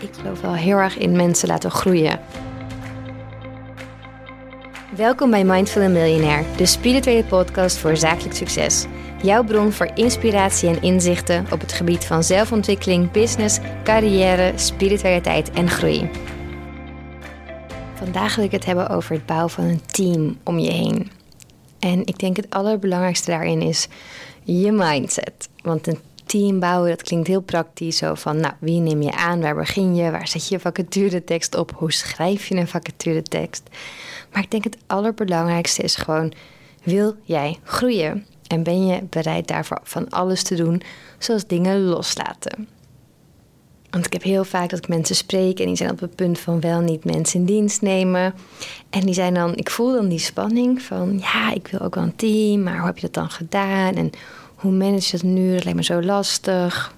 Ik geloof wel heel erg in mensen laten groeien. Welkom bij Mindful Millionaire, de spirituele podcast voor zakelijk succes. Jouw bron voor inspiratie en inzichten op het gebied van zelfontwikkeling, business, carrière, spiritualiteit en groei. Vandaag wil ik het hebben over het bouwen van een team om je heen. En ik denk het allerbelangrijkste daarin is je mindset. Want een team bouwen, dat klinkt heel praktisch. Zo van, nou, wie neem je aan? Waar begin je? Waar zet je vacaturetekst op? Hoe schrijf je een vacaturetekst? Maar ik denk het allerbelangrijkste is gewoon, wil jij groeien? En ben je bereid daarvoor van alles te doen, zoals dingen loslaten? Want ik heb heel vaak dat ik mensen spreek en die zijn op het punt van wel niet mensen in dienst nemen. En die zijn dan, ik voel dan die spanning van, ja, ik wil ook wel een team, maar hoe heb je dat dan gedaan? En hoe manage je dat nu? Dat lijkt me zo lastig.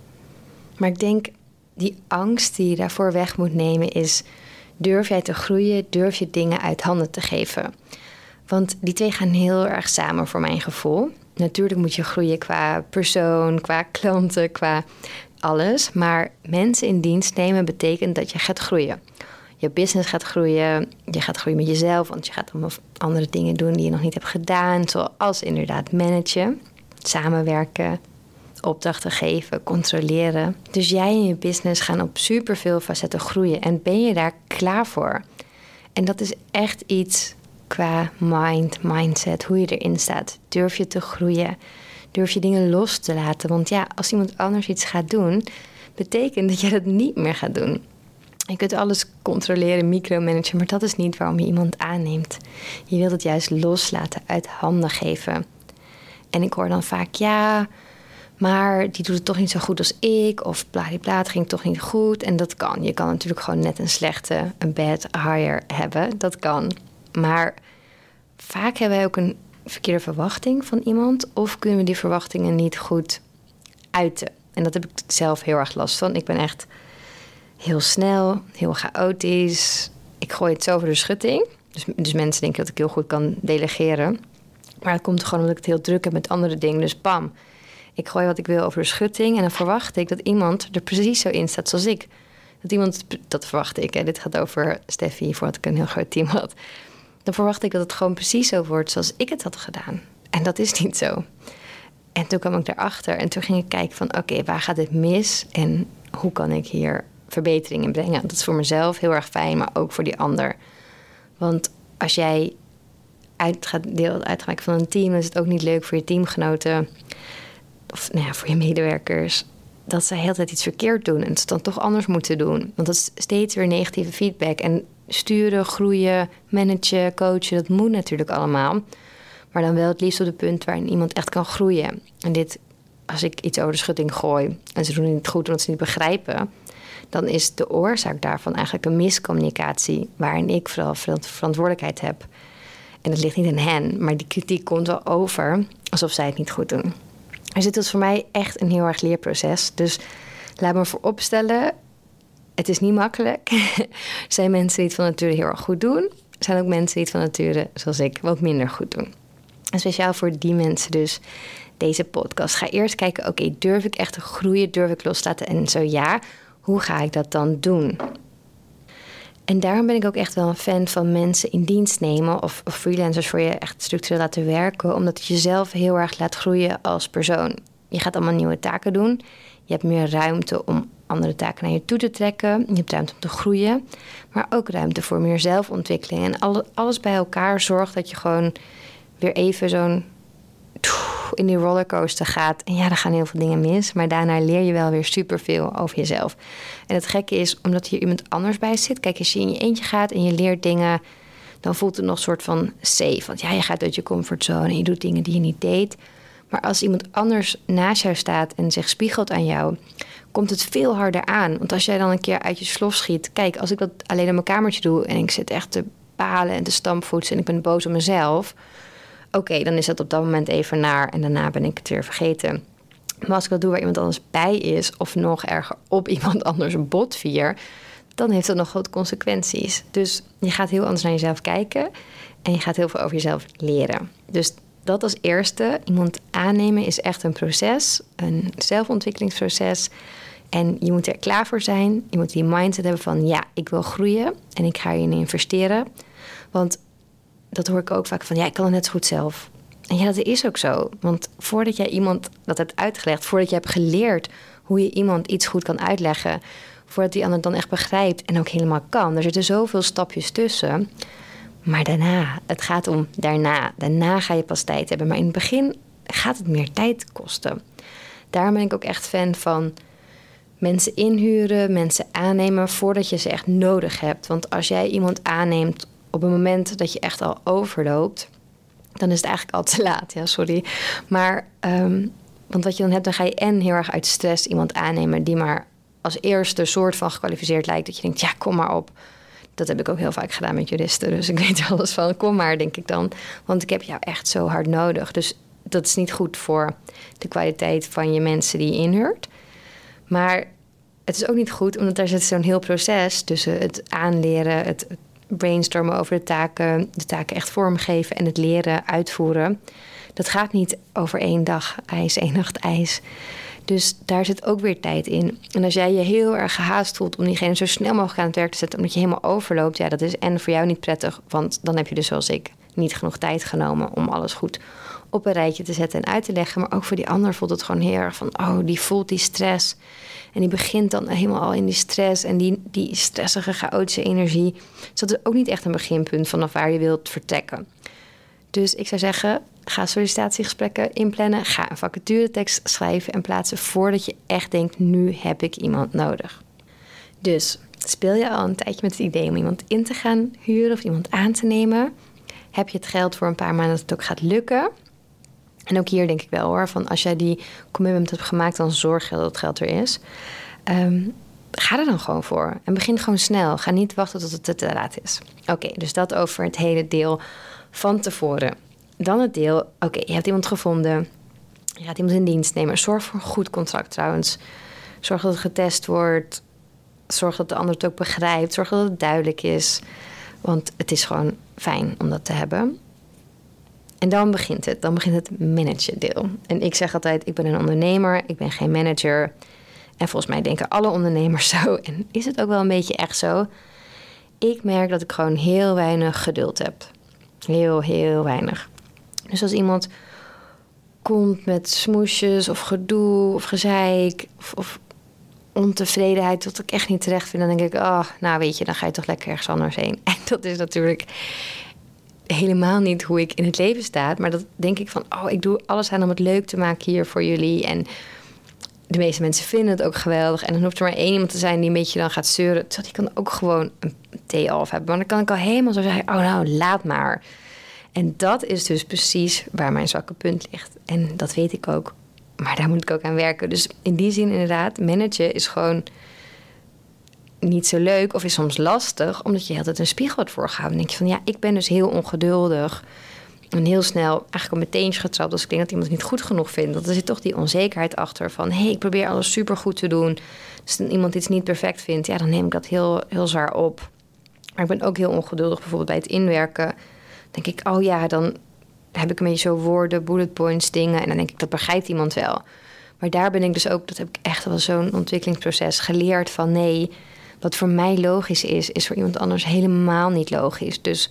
Maar ik denk, die angst die je daarvoor weg moet nemen is... durf jij te groeien, durf je dingen uit handen te geven. Want die twee gaan heel erg samen voor mijn gevoel. Natuurlijk moet je groeien qua persoon, qua klanten, qua alles. Maar mensen in dienst nemen betekent dat je gaat groeien. Je business gaat groeien, je gaat groeien met jezelf... want je gaat allemaal andere dingen doen die je nog niet hebt gedaan... zoals inderdaad managen samenwerken, opdrachten geven, controleren. Dus jij en je business gaan op superveel facetten groeien en ben je daar klaar voor? En dat is echt iets qua mind, mindset, hoe je erin staat. Durf je te groeien? Durf je dingen los te laten? Want ja, als iemand anders iets gaat doen, betekent dat jij dat niet meer gaat doen. Je kunt alles controleren, micromanagen, maar dat is niet waarom je iemand aanneemt. Je wilt het juist loslaten, uit handen geven. En ik hoor dan vaak, ja, maar die doet het toch niet zo goed als ik. Of bladibla, het ging toch niet goed. En dat kan. Je kan natuurlijk gewoon net een slechte, een bad hire hebben. Dat kan. Maar vaak hebben wij ook een verkeerde verwachting van iemand. Of kunnen we die verwachtingen niet goed uiten. En dat heb ik zelf heel erg last van. Ik ben echt heel snel, heel chaotisch. Ik gooi het zo over de schutting. Dus, dus mensen denken dat ik heel goed kan delegeren. Maar het komt gewoon omdat ik het heel druk heb met andere dingen. Dus bam, ik gooi wat ik wil over de schutting. En dan verwacht ik dat iemand er precies zo in staat zoals ik. Dat iemand, dat verwacht ik. Hè. Dit gaat over Steffi, voordat ik een heel groot team had. Dan verwacht ik dat het gewoon precies zo wordt zoals ik het had gedaan. En dat is niet zo. En toen kwam ik daarachter en toen ging ik kijken van... oké, waar gaat dit mis en hoe kan ik hier verbetering in brengen? Dat is voor mezelf heel erg fijn, maar ook voor die ander. Want als jij uit gaat, deel uitmaken van een team, is het ook niet leuk voor je teamgenoten of nou ja, voor je medewerkers. Dat ze heel tijd iets verkeerd doen en het dan toch anders moeten doen. Want dat is steeds weer negatieve feedback. En sturen, groeien, managen, coachen, dat moet natuurlijk allemaal. Maar dan wel het liefst op het punt waarin iemand echt kan groeien. En dit, als ik iets over de schutting gooi en ze doen het niet goed omdat ze niet begrijpen, dan is de oorzaak daarvan eigenlijk een miscommunicatie waarin ik vooral verantwoordelijkheid heb. En het ligt niet aan hen, maar die kritiek komt wel over alsof zij het niet goed doen. Dus dit is voor mij echt een heel erg leerproces. Dus laat me vooropstellen, het is niet makkelijk. er zijn mensen die het van nature heel erg goed doen. Er zijn ook mensen die het van nature, zoals ik, wat minder goed doen. En speciaal voor die mensen dus deze podcast. Ga eerst kijken, oké, durf ik echt te groeien? Durf ik loslaten? En zo ja, hoe ga ik dat dan doen? En daarom ben ik ook echt wel een fan van mensen in dienst nemen of, of freelancers voor je echt structureel laten werken, omdat het jezelf heel erg laat groeien als persoon. Je gaat allemaal nieuwe taken doen. Je hebt meer ruimte om andere taken naar je toe te trekken. Je hebt ruimte om te groeien, maar ook ruimte voor meer zelfontwikkeling. En alles bij elkaar zorgt dat je gewoon weer even zo'n in die rollercoaster gaat. En ja, er gaan heel veel dingen mis. Maar daarna leer je wel weer superveel over jezelf. En het gekke is, omdat hier iemand anders bij zit. Kijk, als je in je eentje gaat en je leert dingen. Dan voelt het nog een soort van safe. Want ja, je gaat uit je comfortzone en je doet dingen die je niet deed. Maar als iemand anders naast jou staat en zich spiegelt aan jou, komt het veel harder aan. Want als jij dan een keer uit je slof schiet. Kijk, als ik dat alleen in mijn kamertje doe en ik zit echt te palen en te stampvoetsen en ik ben boos op mezelf oké, dan is dat op dat moment even naar en daarna ben ik het weer vergeten. Maar als ik dat doe waar iemand anders bij is, of nog erger op iemand anders bot vier, dan heeft dat nog grote consequenties. Dus je gaat heel anders naar jezelf kijken en je gaat heel veel over jezelf leren. Dus dat als eerste. Iemand aannemen is echt een proces, een zelfontwikkelingsproces. En je moet er klaar voor zijn. Je moet die mindset hebben van ja, ik wil groeien en ik ga hierin investeren. Want dat hoor ik ook vaak van ja, ik kan het net zo goed zelf. En ja, dat is ook zo. Want voordat jij iemand dat hebt uitgelegd, voordat je hebt geleerd hoe je iemand iets goed kan uitleggen, voordat die ander dan echt begrijpt en ook helemaal kan. Er zitten zoveel stapjes tussen. Maar daarna, het gaat om daarna. Daarna ga je pas tijd hebben. Maar in het begin gaat het meer tijd kosten. Daarom ben ik ook echt fan van mensen inhuren, mensen aannemen voordat je ze echt nodig hebt. Want als jij iemand aanneemt op een moment dat je echt al overloopt, dan is het eigenlijk al te laat. Ja, sorry. Maar, um, want wat je dan hebt, dan ga je en heel erg uit stress iemand aannemen die maar als eerste soort van gekwalificeerd lijkt. Dat je denkt, ja, kom maar op. Dat heb ik ook heel vaak gedaan met juristen. Dus ik weet alles van, kom maar, denk ik dan. Want ik heb jou echt zo hard nodig. Dus dat is niet goed voor de kwaliteit van je mensen die je inhuurt. Maar het is ook niet goed, omdat daar zit zo'n heel proces tussen het aanleren, het brainstormen over de taken, de taken echt vormgeven en het leren uitvoeren. Dat gaat niet over één dag ijs, één nacht ijs. Dus daar zit ook weer tijd in. En als jij je heel erg gehaast voelt om diegene zo snel mogelijk aan het werk te zetten, omdat je helemaal overloopt, ja, dat is en voor jou niet prettig, want dan heb je dus zoals ik niet genoeg tijd genomen om alles goed op een rijtje te zetten en uit te leggen. Maar ook voor die ander voelt het gewoon heel erg van, oh, die voelt die stress. En die begint dan helemaal al in die stress en die, die stressige, chaotische energie. Dus dat is ook niet echt een beginpunt vanaf waar je wilt vertrekken. Dus ik zou zeggen, ga sollicitatiegesprekken inplannen. Ga een vacaturetekst schrijven en plaatsen voordat je echt denkt, nu heb ik iemand nodig. Dus speel je al een tijdje met het idee om iemand in te gaan huren of iemand aan te nemen? Heb je het geld voor een paar maanden dat het ook gaat lukken? En ook hier denk ik wel hoor, van als jij die commitment hebt gemaakt, dan zorg je dat het geld er is. Ehm, ga er dan gewoon voor. En begin gewoon snel. Ga niet wachten tot het te laat is. Oké, dus dat over het hele deel van tevoren. Dan het deel, oké, je hebt iemand gevonden. Je gaat iemand in dienst nemen. Zorg voor een goed contract trouwens. Zorg dat het getest wordt. Zorg dat de ander het ook begrijpt. Zorg dat het duidelijk is. Want het is gewoon fijn om dat te hebben. En dan begint het. Dan begint het managen deel. En ik zeg altijd, ik ben een ondernemer. Ik ben geen manager. En volgens mij denken alle ondernemers zo. En is het ook wel een beetje echt zo. Ik merk dat ik gewoon heel weinig geduld heb. Heel, heel weinig. Dus als iemand komt met smoesjes of gedoe of gezeik of, of ontevredenheid wat ik echt niet terecht vind, dan denk ik, oh, nou weet je, dan ga je toch lekker ergens anders heen. En dat is natuurlijk helemaal niet hoe ik in het leven sta. Maar dat denk ik van, oh, ik doe alles aan om het leuk te maken hier voor jullie. En de meeste mensen vinden het ook geweldig. En dan hoeft er maar één iemand te zijn die een beetje dan gaat zeuren. Die kan ook gewoon een thee af hebben. Maar dan kan ik al helemaal zo zeggen, oh nou, laat maar. En dat is dus precies waar mijn zwakke punt ligt. En dat weet ik ook. Maar daar moet ik ook aan werken. Dus in die zin inderdaad, managen is gewoon niet zo leuk of is soms lastig, omdat je altijd een spiegel wordt voorgehouden. Dan denk je van ja, ik ben dus heel ongeduldig en heel snel eigenlijk mijn teentje getrapt als ik denk dat iemand het niet goed genoeg vindt. Want er zit toch die onzekerheid achter van hé, hey, ik probeer alles super goed te doen. Dus als iemand iets niet perfect vindt, ja, dan neem ik dat heel, heel zwaar op. Maar ik ben ook heel ongeduldig bijvoorbeeld bij het inwerken. denk ik, oh ja, dan heb ik een beetje zo woorden, bullet points, dingen. En dan denk ik, dat begrijpt iemand wel. Maar daar ben ik dus ook, dat heb ik echt wel zo'n ontwikkelingsproces geleerd van nee, wat voor mij logisch is, is voor iemand anders helemaal niet logisch. Dus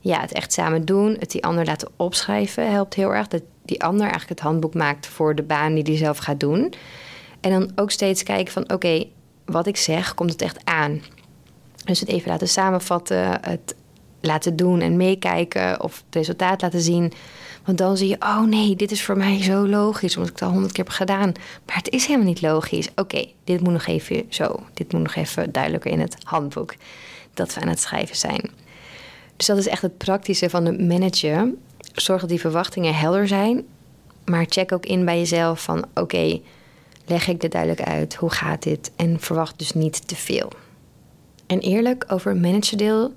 ja, het echt samen doen, het die ander laten opschrijven, helpt heel erg. Dat die ander eigenlijk het handboek maakt voor de baan die die zelf gaat doen. En dan ook steeds kijken van oké, wat ik zeg, komt het echt aan? Dus het even laten samenvatten, het laten doen en meekijken of het resultaat laten zien. Want dan zie je, oh nee, dit is voor mij zo logisch, omdat ik het al honderd keer heb gedaan. Maar het is helemaal niet logisch. Oké, dit moet nog even zo. Dit moet nog even duidelijker in het handboek dat we aan het schrijven zijn. Dus dat is echt het praktische van het managen. Zorg dat die verwachtingen helder zijn. Maar check ook in bij jezelf van oké, leg ik dit duidelijk uit? Hoe gaat dit? En verwacht dus niet te veel. En eerlijk over het managerdeel.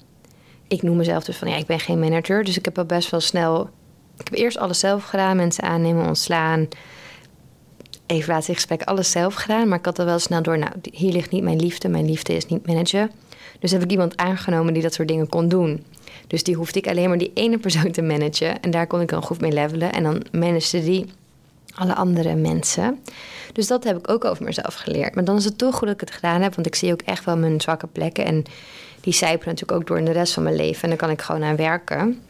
Ik noem mezelf dus van ja, ik ben geen manager. Dus ik heb al best wel snel ik heb eerst alles zelf gedaan, mensen aannemen, ontslaan, evaluatiegesprek, alles zelf gedaan. Maar ik had er wel snel door, nou, hier ligt niet mijn liefde, mijn liefde is niet managen. Dus heb ik iemand aangenomen die dat soort dingen kon doen. Dus die hoefde ik alleen maar die ene persoon te managen. En daar kon ik dan goed mee levelen. En dan managede die alle andere mensen. Dus dat heb ik ook over mezelf geleerd. Maar dan is het toch goed dat ik het gedaan heb, want ik zie ook echt wel mijn zwakke plekken. En die zijpelen natuurlijk ook door in de rest van mijn leven. En daar kan ik gewoon aan werken.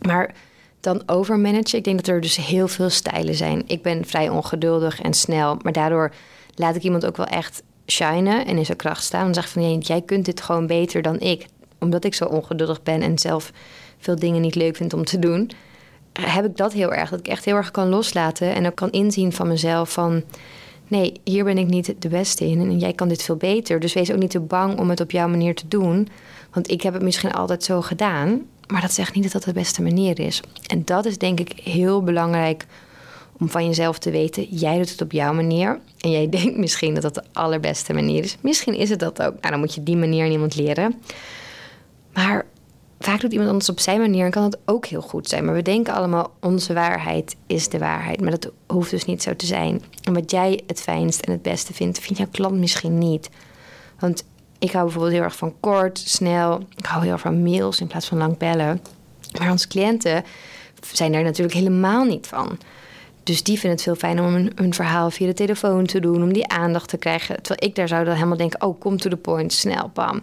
Maar dan overmanagen. Ik denk dat er dus heel veel stijlen zijn. Ik ben vrij ongeduldig en snel, maar daardoor laat ik iemand ook wel echt shinen en in zijn kracht staan. Dan zeg van nee, jij kunt dit gewoon beter dan ik. Omdat ik zo ongeduldig ben en zelf veel dingen niet leuk vind om te doen, heb ik dat heel erg. Dat ik echt heel erg kan loslaten en ook kan inzien van mezelf van nee, hier ben ik niet de beste in en jij kan dit veel beter. Dus wees ook niet te bang om het op jouw manier te doen. Want ik heb het misschien altijd zo gedaan, maar dat zegt niet dat dat de beste manier is. En dat is denk ik heel belangrijk om van jezelf te weten: jij doet het op jouw manier. En jij denkt misschien dat dat de allerbeste manier is. Misschien is het dat ook. Nou, dan moet je die manier aan iemand leren. Maar vaak doet iemand anders op zijn manier en kan het ook heel goed zijn. Maar we denken allemaal: onze waarheid is de waarheid. Maar dat hoeft dus niet zo te zijn. En wat jij het fijnst en het beste vindt, vindt jouw klant misschien niet. Want ik hou bijvoorbeeld heel erg van kort, snel. Ik hou heel erg van mails in plaats van lang bellen. Maar onze cliënten zijn daar natuurlijk helemaal niet van. Dus die vinden het veel fijner om een, verhaal via de telefoon te doen, om die aandacht te krijgen. Terwijl ik daar zou dan helemaal denken: oh, kom to the point, snel, pam.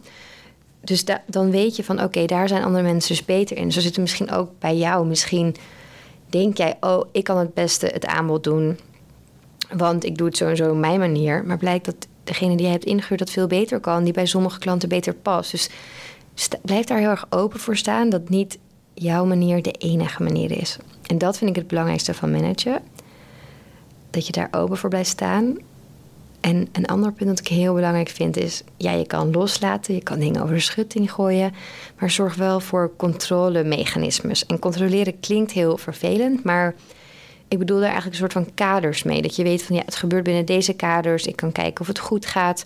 Dus dan weet je van: oké, daar zijn andere mensen dus beter in. Zo zit het misschien ook bij jou. Misschien denk jij: oh, ik kan het beste het aanbod doen, want ik doe het zo en zo op mijn manier. Maar blijkt dat degene die je hebt ingehuurd dat veel beter kan, die bij sommige klanten beter past. Dus blijf daar heel erg open voor staan dat niet jouw manier de enige manier is. En dat vind ik het belangrijkste van managen. Dat je daar open voor blijft staan. En een ander punt dat ik heel belangrijk vind is: ja, je kan loslaten, je kan dingen over de schutting gooien, maar zorg wel voor controlemechanismes. En controleren klinkt heel vervelend, maar ik bedoel daar eigenlijk een soort van kaders mee. Dat je weet van ja, het gebeurt binnen deze kaders. Ik kan kijken of het goed gaat.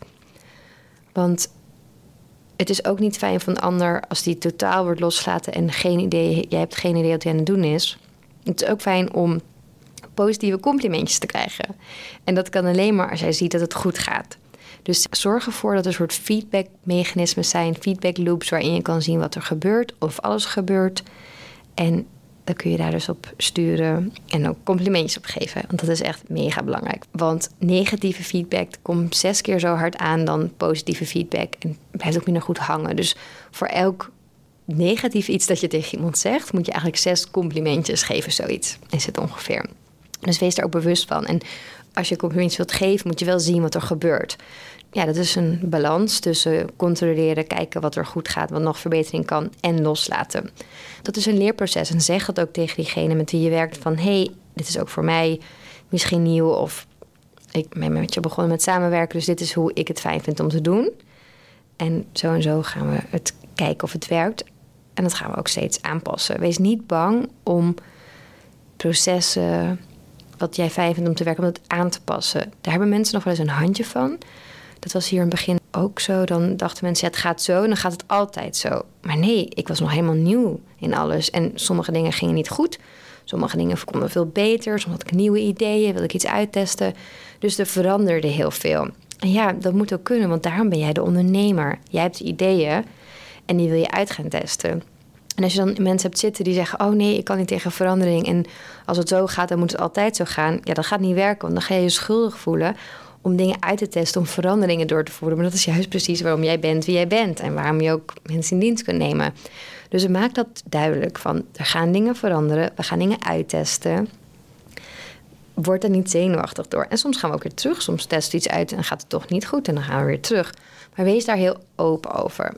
Want het is ook niet fijn van een ander als die totaal wordt losgelaten en geen idee, jij hebt geen idee wat hij aan het doen is. Het is ook fijn om positieve complimentjes te krijgen. En dat kan alleen maar als jij ziet dat het goed gaat. Dus zorg ervoor dat er soort feedbackmechanismen zijn, feedback loops waarin je kan zien wat er gebeurt of alles gebeurt. En dan kun je daar dus op sturen en ook complimentjes op geven. Want dat is echt mega belangrijk. Want negatieve feedback komt zes keer zo hard aan dan positieve feedback. En blijft ook minder goed hangen. Dus voor elk negatief iets dat je tegen iemand zegt, moet je eigenlijk zes complimentjes geven, zoiets. Is het ongeveer. Dus wees daar ook bewust van. En als je complimentjes wilt geven, moet je wel zien wat er gebeurt ja, dat is een balans tussen controleren, kijken wat er goed gaat, wat nog verbetering kan en loslaten. Dat is een leerproces en zeg het ook tegen diegene met wie je werkt van hey, dit is ook voor mij misschien nieuw of ik ben met je begonnen met samenwerken, dus dit is hoe ik het fijn vind om te doen. En zo en zo gaan we het kijken of het werkt. En dat gaan we ook steeds aanpassen. Wees niet bang om processen, wat jij fijn vindt om te werken, om het aan te passen. Daar hebben mensen nog wel eens een handje van. Dat was hier in het begin ook zo. Dan dachten mensen, ja, het gaat zo en dan gaat het altijd zo. Maar nee, ik was nog helemaal nieuw in alles. En sommige dingen gingen niet goed. Sommige dingen konden veel beter. Soms had ik nieuwe ideeën, wilde ik iets uittesten. Dus er veranderde heel veel. En ja, dat moet ook kunnen, want daarom ben jij de ondernemer. Jij hebt ideeën en die wil je uit gaan testen. En als je dan mensen hebt zitten die zeggen: Oh nee, ik kan niet tegen verandering. En als het zo gaat, dan moet het altijd zo gaan. Ja, dat gaat niet werken, want dan ga je je schuldig voelen om dingen uit te testen, om veranderingen door te voeren. Maar dat is juist precies waarom jij bent wie jij bent en waarom je ook mensen in dienst kunt nemen. Dus maak dat duidelijk van er gaan dingen veranderen, we gaan dingen uittesten. Word er niet zenuwachtig door. En soms gaan we ook weer terug. Soms test iets uit en gaat het toch niet goed en dan gaan we weer terug. Maar wees daar heel open over.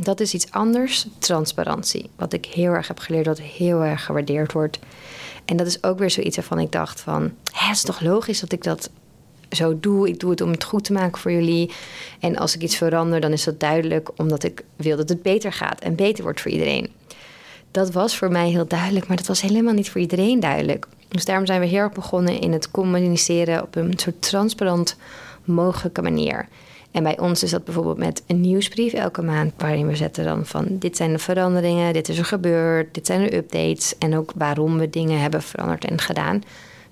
Dat is iets anders, transparantie. Wat ik heel erg heb geleerd, dat heel erg gewaardeerd wordt. En dat is ook weer zoiets waarvan ik dacht van... Het is toch logisch dat ik dat zo doe. Ik doe het om het goed te maken voor jullie. En als ik iets verander, dan is dat duidelijk omdat ik wil dat het beter gaat en beter wordt voor iedereen. Dat was voor mij heel duidelijk, maar dat was helemaal niet voor iedereen duidelijk. Dus daarom zijn we heel erg begonnen in het communiceren op een soort transparant mogelijke manier. En bij ons is dat bijvoorbeeld met een nieuwsbrief elke maand, waarin we zetten dan van dit zijn de veranderingen, dit is er gebeurd, dit zijn de updates en ook waarom we dingen hebben veranderd en gedaan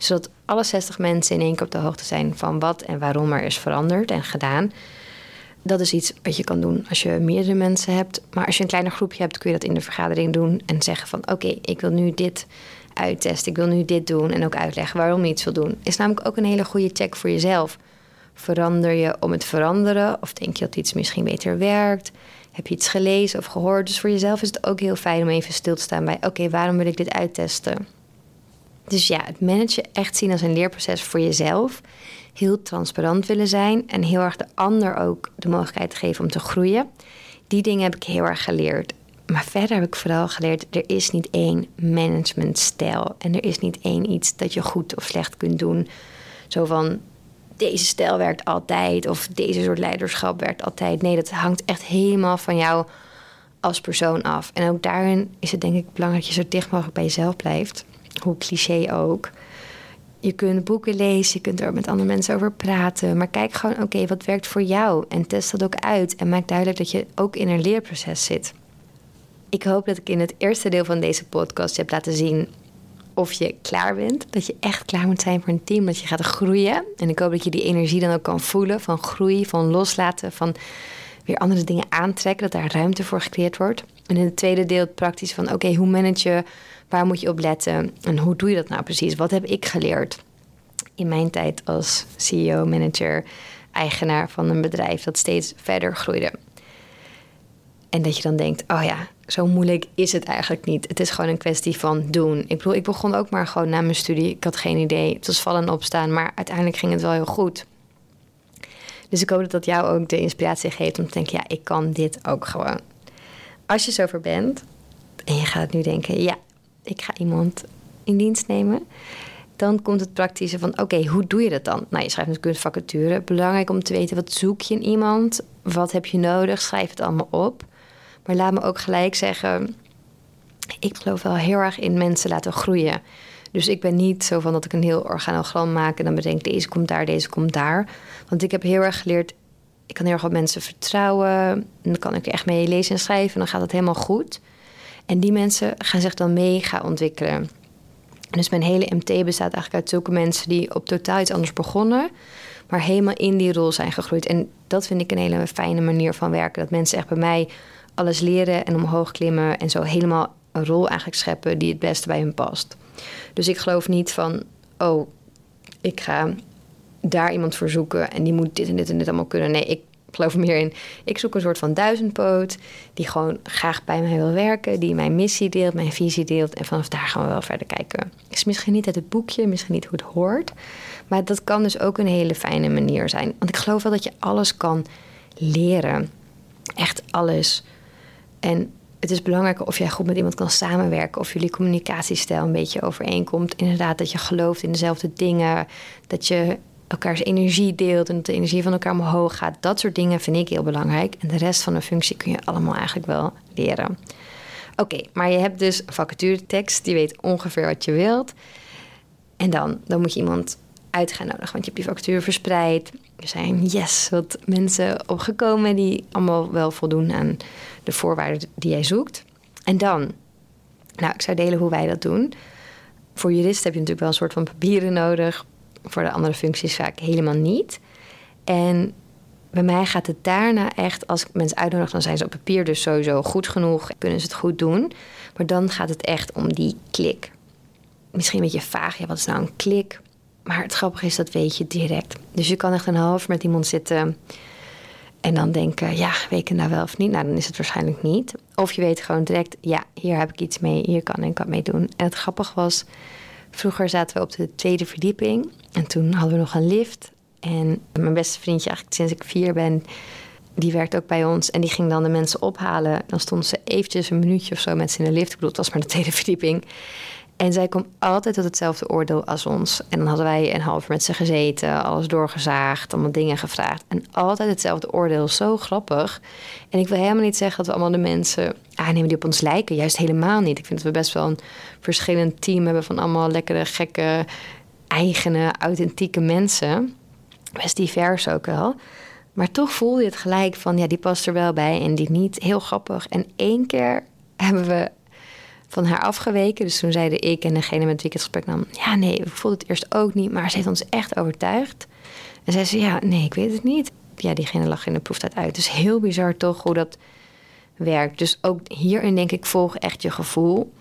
zodat alle 60 mensen in één keer op de hoogte zijn van wat en waarom er is veranderd en gedaan. Dat is iets wat je kan doen als je meerdere mensen hebt. Maar als je een kleiner groepje hebt, kun je dat in de vergadering doen en zeggen van oké, ik wil nu dit uittesten. Ik wil nu dit doen en ook uitleggen waarom je iets wil doen. Is namelijk ook een hele goede check voor jezelf. Verander je om het veranderen? Of denk je dat iets misschien beter werkt? Heb je iets gelezen of gehoord? Dus voor jezelf is het ook heel fijn om even stil te staan bij: oké, waarom wil ik dit uittesten? Dus ja, het managen echt zien als een leerproces voor jezelf. Heel transparant willen zijn en heel erg de ander ook de mogelijkheid geven om te groeien. Die dingen heb ik heel erg geleerd. Maar verder heb ik vooral geleerd, er is niet één managementstijl. En er is niet één iets dat je goed of slecht kunt doen. Zo van, deze stijl werkt altijd of deze soort leiderschap werkt altijd. Nee, dat hangt echt helemaal van jou als persoon af. En ook daarin is het denk ik belangrijk dat je zo dicht mogelijk bij jezelf blijft. Hoe cliché ook. Je kunt boeken lezen, je kunt er met andere mensen over praten. Maar kijk gewoon, oké, wat werkt voor jou? En test dat ook uit. En maak duidelijk dat je ook in een leerproces zit. Ik hoop dat ik in het eerste deel van deze podcast heb laten zien of je klaar bent. Dat je echt klaar moet zijn voor een team, dat je gaat groeien. En ik hoop dat je die energie dan ook kan voelen van groei, van loslaten, van weer andere dingen aantrekken, dat daar ruimte voor gecreëerd wordt. En in het tweede deel praktisch van oké, hoe manage je, waar moet je op letten en hoe doe je dat nou precies? Wat heb ik geleerd in mijn tijd als CEO, manager, eigenaar van een bedrijf dat steeds verder groeide? En dat je dan denkt, oh ja, zo moeilijk is het eigenlijk niet. Het is gewoon een kwestie van doen. Ik bedoel, ik begon ook maar gewoon na mijn studie. Ik had geen idee. Het was vallen en opstaan, maar uiteindelijk ging het wel heel goed. Dus ik hoop dat dat jou ook de inspiratie geeft om te denken, ja, ik kan dit ook gewoon. Als je zover bent en je gaat nu denken, ja, ik ga iemand in dienst nemen. Dan komt het praktische van, oké, hoe doe je dat dan? Nou, je schrijft natuurlijk een vacature. Belangrijk om te weten, wat zoek je in iemand? Wat heb je nodig? Schrijf het allemaal op. Maar laat me ook gelijk zeggen, ik geloof wel heel erg in mensen laten groeien. Dus ik ben niet zo van dat ik een heel organogram maak en dan bedenk deze komt daar, deze komt daar. Want ik heb heel erg geleerd, ik kan heel erg op mensen vertrouwen. En dan kan ik echt mee lezen en schrijven en dan gaat het helemaal goed. En die mensen gaan zich dan mega ontwikkelen. Dus mijn hele MT bestaat eigenlijk uit zulke mensen die op totaal iets anders begonnen, maar helemaal in die rol zijn gegroeid. En dat vind ik een hele fijne manier van werken. Dat mensen echt bij mij alles leren en omhoog klimmen en zo helemaal een rol eigenlijk scheppen die het beste bij hun past. Dus ik geloof niet van, oh, ik ga daar iemand voor zoeken en die moet dit en dit en dit allemaal kunnen. Nee, ik geloof meer in, ik zoek een soort van duizendpoot die gewoon graag bij mij wil werken, die mijn missie deelt, mijn visie deelt en vanaf daar gaan we wel verder kijken. Is misschien niet uit het boekje, misschien niet hoe het hoort, maar dat kan dus ook een hele fijne manier zijn. Want ik geloof wel dat je alles kan leren. Echt alles. En het is belangrijk of jij goed met iemand kan samenwerken, of jullie communicatiestijl een beetje overeenkomt. Inderdaad, dat je gelooft in dezelfde dingen, dat je elkaars energie deelt en dat de energie van elkaar omhoog gaat. Dat soort dingen vind ik heel belangrijk. En de rest van de functie kun je allemaal eigenlijk wel leren. Oké, maar je hebt dus vacaturetekst, die weet ongeveer wat je wilt. En dan, dan moet je iemand uit gaan nodigen, want je hebt je vacature verspreid. Zijn yes, wat mensen opgekomen die allemaal wel voldoen aan de voorwaarden die jij zoekt. En dan, nou, ik zou delen hoe wij dat doen. Voor juristen heb je natuurlijk wel een soort van papieren nodig. Voor de andere functies vaak helemaal niet. En bij mij gaat het daarna echt, als ik mensen uitnodig, dan zijn ze op papier dus sowieso goed genoeg. Kunnen ze het goed doen. Maar dan gaat het echt om die klik. Misschien een beetje vaag, ja, wat is nou een klik? Maar het grappige is, dat weet je direct. Dus je kan echt een half met iemand zitten en dan denken, ja, weet ik nou wel of niet? Nou, dan is het waarschijnlijk niet. Of je weet gewoon direct, ja, hier heb ik iets mee, hier kan ik wat mee doen. En het grappige was, vroeger zaten we op de tweede verdieping. En toen hadden we nog een lift. En mijn beste vriendje, eigenlijk sinds ik vier ben, die werkt ook bij ons. En die ging dan de mensen ophalen. Dan stonden ze eventjes een minuutje of zo met ze in de lift. Ik bedoel, het was maar de tweede verdieping. En zij kwam altijd tot hetzelfde oordeel als ons. En dan hadden wij een half met ze gezeten, alles doorgezaagd, allemaal dingen gevraagd. En altijd hetzelfde oordeel, zo grappig. En ik wil helemaal niet zeggen dat we allemaal de mensen aannemen die op ons lijken. Juist helemaal niet. Ik vind dat we best wel een verschillend team hebben van allemaal lekkere, gekke, eigene, authentieke mensen. Best divers ook wel. Maar toch voelde je het gelijk van, ja, die past er wel bij en die niet. Heel grappig. En één keer hebben we van haar afgeweken. Dus toen zeiden ik en degene met wie ik het gesprek nam... ja, nee, ik voelde het eerst ook niet, maar ze heeft ons echt overtuigd. En zei ze, ja, nee, ik weet het niet. Ja, diegene lag in de proeftijd uit. Dus heel bizar toch hoe dat werkt. Dus ook hierin denk ik, volg echt je gevoel.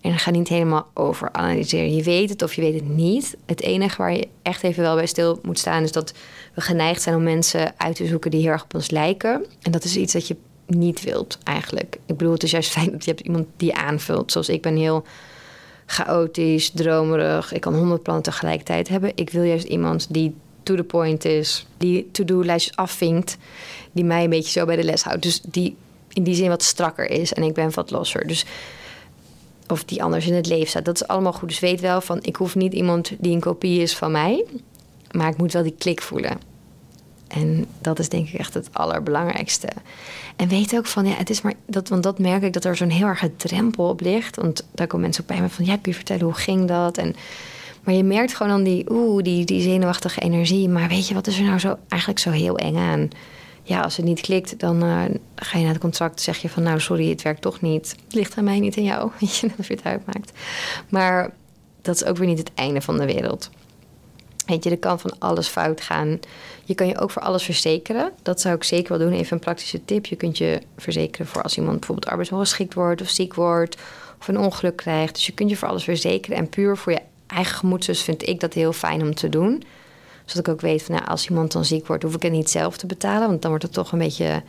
En ga niet helemaal over analyseren. Je weet het of je weet het niet. Het enige waar je echt even wel bij stil moet staan is dat we geneigd zijn om mensen uit te zoeken die heel erg op ons lijken. En dat is iets dat je niet wilt eigenlijk. Ik bedoel, het is juist fijn dat je hebt iemand die je aanvult. Zoals ik ben heel chaotisch, dromerig. Ik kan honderd plannen tegelijkertijd hebben. Ik wil juist iemand die to the point is, die to-do-lijstjes afvinkt, die mij een beetje zo bij de les houdt. Dus die in die zin wat strakker is en ik ben wat losser. Dus of die anders in het leven staat. Dat is allemaal goed. Dus weet wel van, ik hoef niet iemand die een kopie is van mij, maar ik moet wel die klik voelen. En dat is denk ik echt het allerbelangrijkste. En weet ook van, ja, het is maar dat, want dat merk ik dat er zo'n heel erg drempel op ligt. Want daar komen mensen ook bij me van, ja, kun je vertellen hoe ging dat? En, maar je merkt gewoon dan die, oeh, die, die zenuwachtige energie. Maar weet je, wat is er nou zo eigenlijk zo heel eng aan? Ja, als het niet klikt, dan uh, ga je naar het contract zeg je van, nou, sorry, het werkt toch niet. Het ligt aan mij, niet aan jou. Weet je, dat je het uitmaakt. Maar dat is ook weer niet het einde van de wereld. Weet je, er kan van alles fout gaan. Je kan je ook voor alles verzekeren. Dat zou ik zeker wel doen. Even een praktische tip. Je kunt je verzekeren voor als iemand bijvoorbeeld arbeidsongeschikt wordt of ziek wordt of een ongeluk krijgt. Dus je kunt je voor alles verzekeren. En puur voor je eigen gemoedsrust vind ik dat heel fijn om te doen. Zodat ik ook weet van nou, als iemand dan ziek wordt, hoef ik het niet zelf te betalen. Want dan wordt het toch een beetje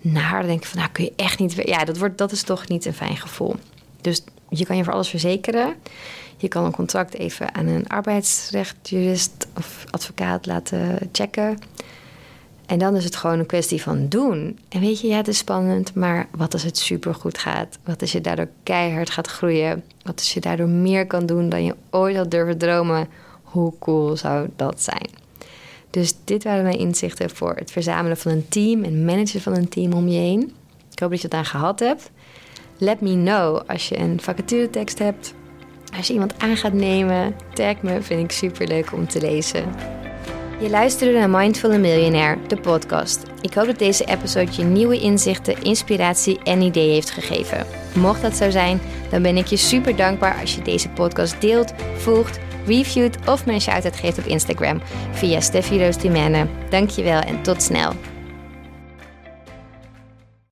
naar. Dan denk ik van nou kun je echt niet. Ja, dat, wordt, dat is toch niet een fijn gevoel. Dus je kan je voor alles verzekeren. Je kan een contract even aan een arbeidsrechtjurist of advocaat laten checken. En dan is het gewoon een kwestie van doen. En weet je, ja, het is spannend, maar wat als het supergoed gaat? Wat als je daardoor keihard gaat groeien? Wat als je daardoor meer kan doen dan je ooit had durven dromen? Hoe cool zou dat zijn? Dus dit waren mijn inzichten voor het verzamelen van een team en managen van een team om je heen. Ik hoop dat je het aan gehad hebt. Let me know als je een vacaturetekst hebt als je iemand aan gaat nemen, tag me, vind ik super leuk om te lezen. Je luisterde naar Mindful Millionaire, de podcast. Ik hoop dat deze episode je nieuwe inzichten, inspiratie en ideeën heeft gegeven. Mocht dat zo zijn, dan ben ik je super dankbaar als je deze podcast deelt, volgt, reviewt of me een shout-out geeft op Instagram via Steffi Roos Dankjewel en tot snel.